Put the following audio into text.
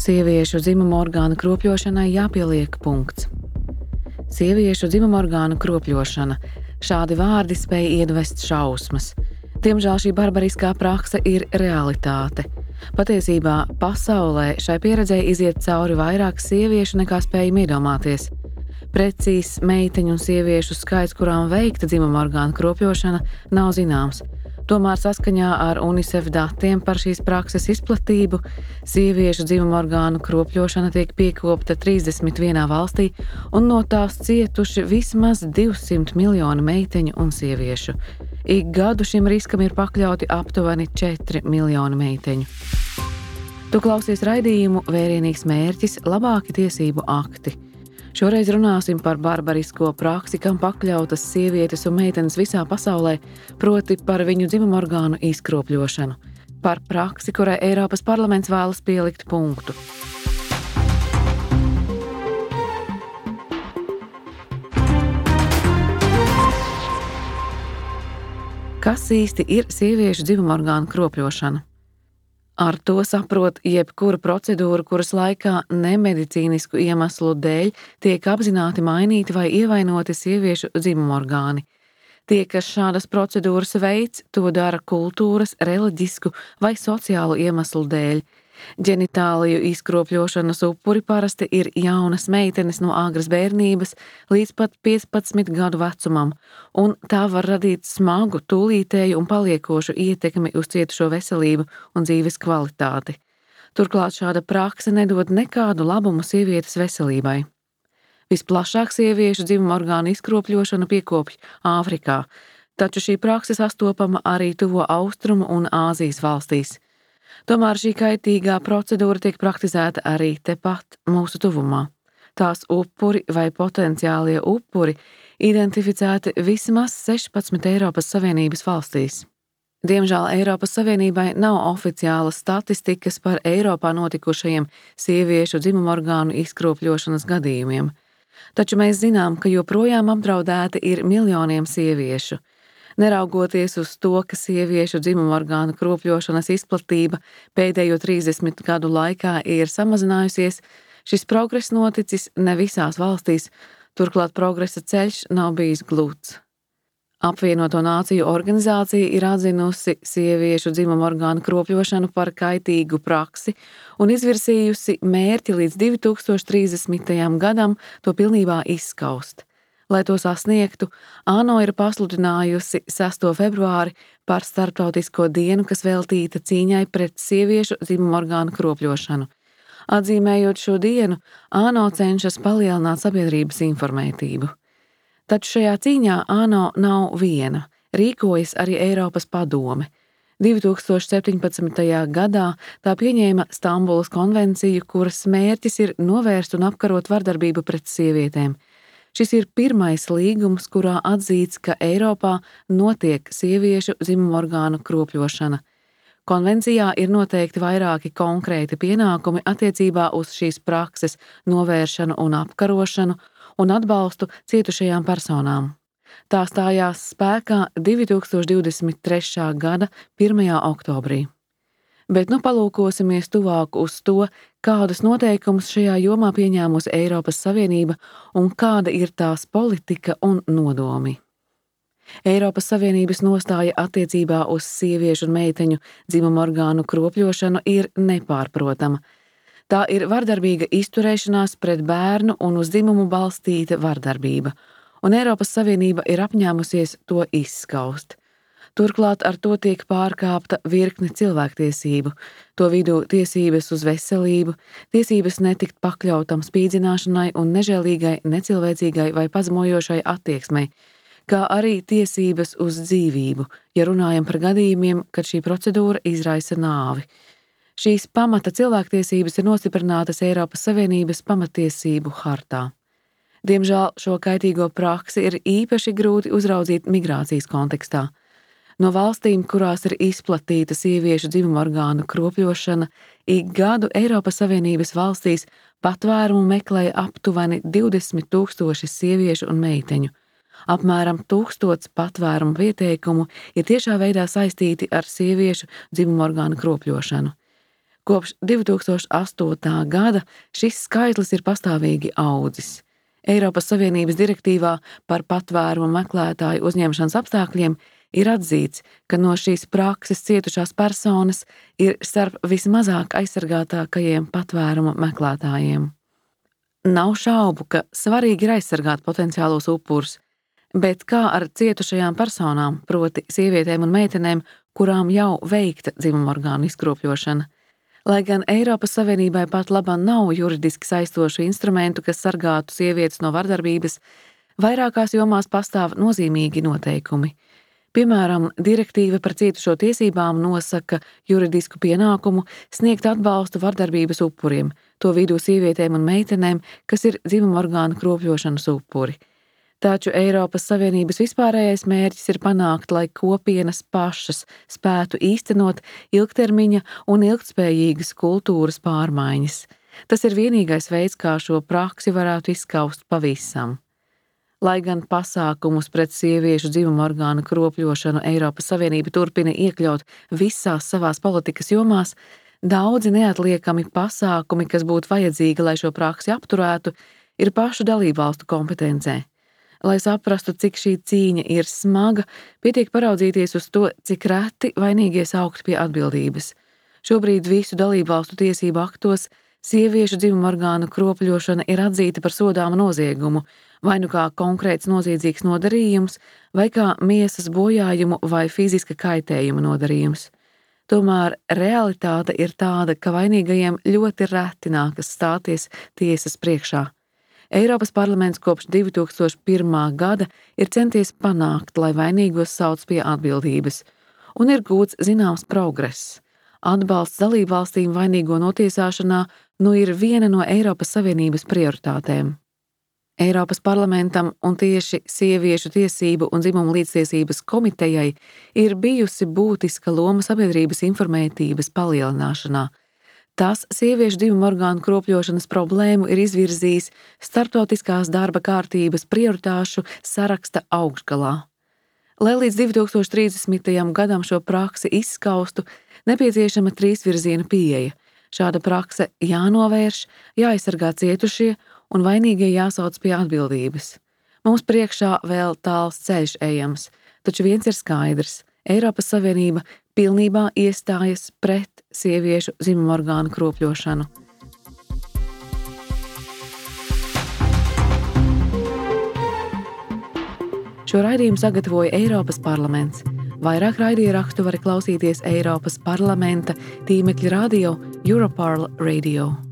Sieviešu dzimuma orgānu kropļošanai jāpieliek punkts. Sieviešu dzimuma orgānu kropļošana. Šādi vārdi spēj iedvest šausmas. Diemžēl šī barbariskā prakse ir realitāte. Patiesībā pasaulē šai pieredzei iziet cauri vairāk sieviešu nekā spējam iedomāties. Precīzs meiteņu un sieviešu skaits, kurām veikta dzimuma orgānu kropļošana, nav zināms. Tomēr saskaņā ar UNICEF datiem par šīs prakses izplatību sieviešu dzimuma orgānu kropļošana tiek piekopta 31 valstī, un no tās cietuši vismaz 200 miljoni meiteņu un sieviešu. Ik gadu šim riskam ir pakļauti aptuveni 4 miljoni meiteņu. Tu klausies raidījumu Vērienīgs mērķis - labāki tiesību akti. Šoreiz runāsim par barbarisko praksi, kam pakļautas sievietes un meitenes visā pasaulē, proti par viņu dzimuma orgānu izkropļošanu, par praksi, kurai Eiropas parlaments vēlas pielikt punktu. Kas īsti ir sieviešu dzimuma orgānu kropļošana? Ar to saprot jebkura procedūra, kuras laikā nemedicīnisku iemeslu dēļ tiek apzināti mainīti vai ievainoti sieviešu dzimumorgāni. Tie, kas šādas procedūras veids, to dara kultūras, reliģisku vai sociālu iemeslu dēļ, Ģenitāliju izkropļošanas upuri parasti ir jaunas meitenes no agras bērnības līdz pat 15 gadu vecumam, un tā var radīt smagu, tūlītēju un paliekošu ietekmi uz cietušo veselību un dzīves kvalitāti. Turklāt šāda prakse nedod nekādu labumu sievietes veselībai. Visplašāk sieviešu dzimuma orgānu izkropļošanu piekopj Āfrikā, taču šī prakse sastopama arī tuvo austrumu un Āzijas valstīs. Tomēr šī kaitīgā procedūra tiek praktizēta arī tepat mūsu tuvumā. Tās upuri vai potenciālie upuri identificēti vismaz 16 Eiropas Savienības valstīs. Diemžēl Eiropas Savienībai nav oficiālas statistikas par Eiropā notikušajiem sieviešu dzimumorgānu izkropļošanas gadījumiem, taču mēs zinām, ka joprojām apdraudēti ir miljoniem sieviešu, Neraugoties uz to, ka sieviešu dzimuma orgānu kropļošanas izplatība pēdējo 30 gadu laikā ir samazinājusies, šis progress noticis ne visās valstīs, turklāt progresa ceļš nav bijis glūts. Apvienoto Nāciju organizācija ir atzinusi sieviešu dzimuma orgānu kropļošanu par kaitīgu praksi un izvirsījusi mērķi līdz 2030. gadam to pilnībā izskaust. Lai to sasniegtu, ANO ir pasludinājusi 6. februāri par starptautisko dienu, kas veltīta cīņai pret sieviešu dzimumorgānu kropļošanu. Atzīmējot šo dienu, ANO cenšas palielināt sabiedrības informētību. Taču šajā cīņā ANO nav viena, rīkojas arī Eiropas padome. 2017. gadā tā pieņēma Stambulas konvenciju, kuras mērķis ir novērst un apkarot vardarbību pret sievietēm – Šis ir pirmais līgums, kurā atzīts, ka Eiropā notiek sieviešu dzimumorgānu kropļošana. Konvencijā ir noteikti vairāki konkrēti pienākumi attiecībā uz šīs prakses novēršanu un apkarošanu un atbalstu cietušajām personām. Tā stājās spēkā 2023. gada 1. oktobrī. Bet nu palūkosimies tuvāk uz to, kādus noteikumus šajā jomā pieņēmusi Eiropas Savienība un kāda ir tās politika un nodomi. Eiropas Savienības nostāja attiecībā uz sieviešu un meiteņu dzimumu orgānu kropļošanu ir nepārprotama. Tā ir vardarbīga izturēšanās pret bērnu un uz dzimumu balstīta vardarbība, un Eiropas Savienība ir apņēmusies to izskaust. Turklāt ar to tiek pārkāpta virkne cilvēktiesību, to vidū tiesības uz veselību, tiesības netikt pakļautam spīdzināšanai un nežēlīgai, necilvēcīgai vai pazemojošai attieksmei, kā arī tiesības uz dzīvību, ja runājam par gadījumiem, kad šī procedūra izraisa nāvi. Šīs pamata cilvēktiesības ir nostiprinātas Eiropas Savienības pamatiesību hartā. Diemžēl šo kaitīgo praksi ir īpaši grūti uzraudzīt migrācijas kontekstā. No valstīm, kurās ir izplatīta sieviešu dzimuma orgānu kropļošana, ik gadu Eiropas Savienības valstīs patvērumu meklēja aptuveni 20 tūkstoši sieviešu un meiteņu. Apmēram tūkstots patvērumu pieteikumu ir tiešā veidā saistīti ar sieviešu dzimuma orgānu kropļošanu. Kopš 2008. gada šis skaitlis ir pastāvīgi audzis. Eiropas Savienības direktīvā par patvērumu meklētāju uzņemšanas apstākļiem ir atzīts, ka no šīs prakses cietušās personas ir starp vismazāk aizsargātākajiem patvērumu meklētājiem. Nav šaubu, ka svarīgi ir aizsargāt potenciālos upurus, bet kā ar cietušajām personām, proti, sievietēm un meitenēm, kurām jau veikta dzimuma orgānu izkropļošana? Lai gan Eiropas Savienībai pat labā nav juridiski saistošu instrumentu, kas sargātu sievietes no vardarbības, vairākās jomās pastāv nozīmīgi noteikumi. Piemēram, direktīva par cietušo tiesībām nosaka juridisku pienākumu sniegt atbalstu vardarbības upuriem, to vidū sievietēm un meitenēm, kas ir dzimuma orgānu kropļošanas upuri. Taču Eiropas Savienības vispārējais mērķis ir panākt, lai kopienas pašas spētu īstenot ilgtermiņa un ilgtspējīgas kultūras pārmaiņas. Tas ir vienīgais veids, kā šo praksi varētu izskaust pavisam. Lai gan pasākumus pret sieviešu dzimuma orgānu kropļošanu Eiropas Savienība turpina iekļaut visās savās politikas jomās, daudzi neatliekami pasākumi, kas būtu vajadzīgi, lai šo praksi apturētu, ir pašu dalībvalstu kompetencē. Lai saprastu, cik šī cīņa ir smaga, pietiek paraudzīties uz to, cik reti vainīgie saukt pie atbildības. Šobrīd visu dalībvalstu tiesību aktos sieviešu dzimuma orgānu kropļošana ir atzīta par sodāmu noziegumu, vai nu kā konkrēts noziedzīgs nodarījums, vai kā miesas bojājumu vai fiziska kaitējuma nodarījums. Tomēr realitāte ir tāda, ka vainīgajiem ļoti reti nākas stāties tiesas priekšā. Eiropas parlaments kopš 2001. gada ir centies panākt, lai vainīgos sauc pie atbildības, un ir gūts zināms progress. Atbalsts dalībvalstīm vainīgo notiesāšanā nu ir viena no Eiropas Savienības prioritātēm. Eiropas parlamentam un tieši sieviešu tiesību un dzimumu līdztiesības komitejai ir bijusi būtiska loma sabiedrības informētības palielināšanā, Tas sieviešu dzimuma orgānu kropļošanas problēmu ir izvirzījis starptautiskās darba kārtības prioritāšu saraksta augšgalā. Lai līdz 2030. gadam šo praksi izskaustu, nepieciešama trīsvirziena pieeja. Šāda prakse jānovērš, jāaizsargā cietušie un vainīgie jāsauc pie atbildības. Mums priekšā vēl tāls ceļš ejams, taču viens ir skaidrs - Eiropas Savienība pilnībā iestājas pret sieviešu dzimumorgānu kropļošanu. Šo raidījumu sagatavoja Eiropas parlaments. Vairāk raidierakstu var klausīties Eiropas parlamenta tīmekļa radio Europarl Radio.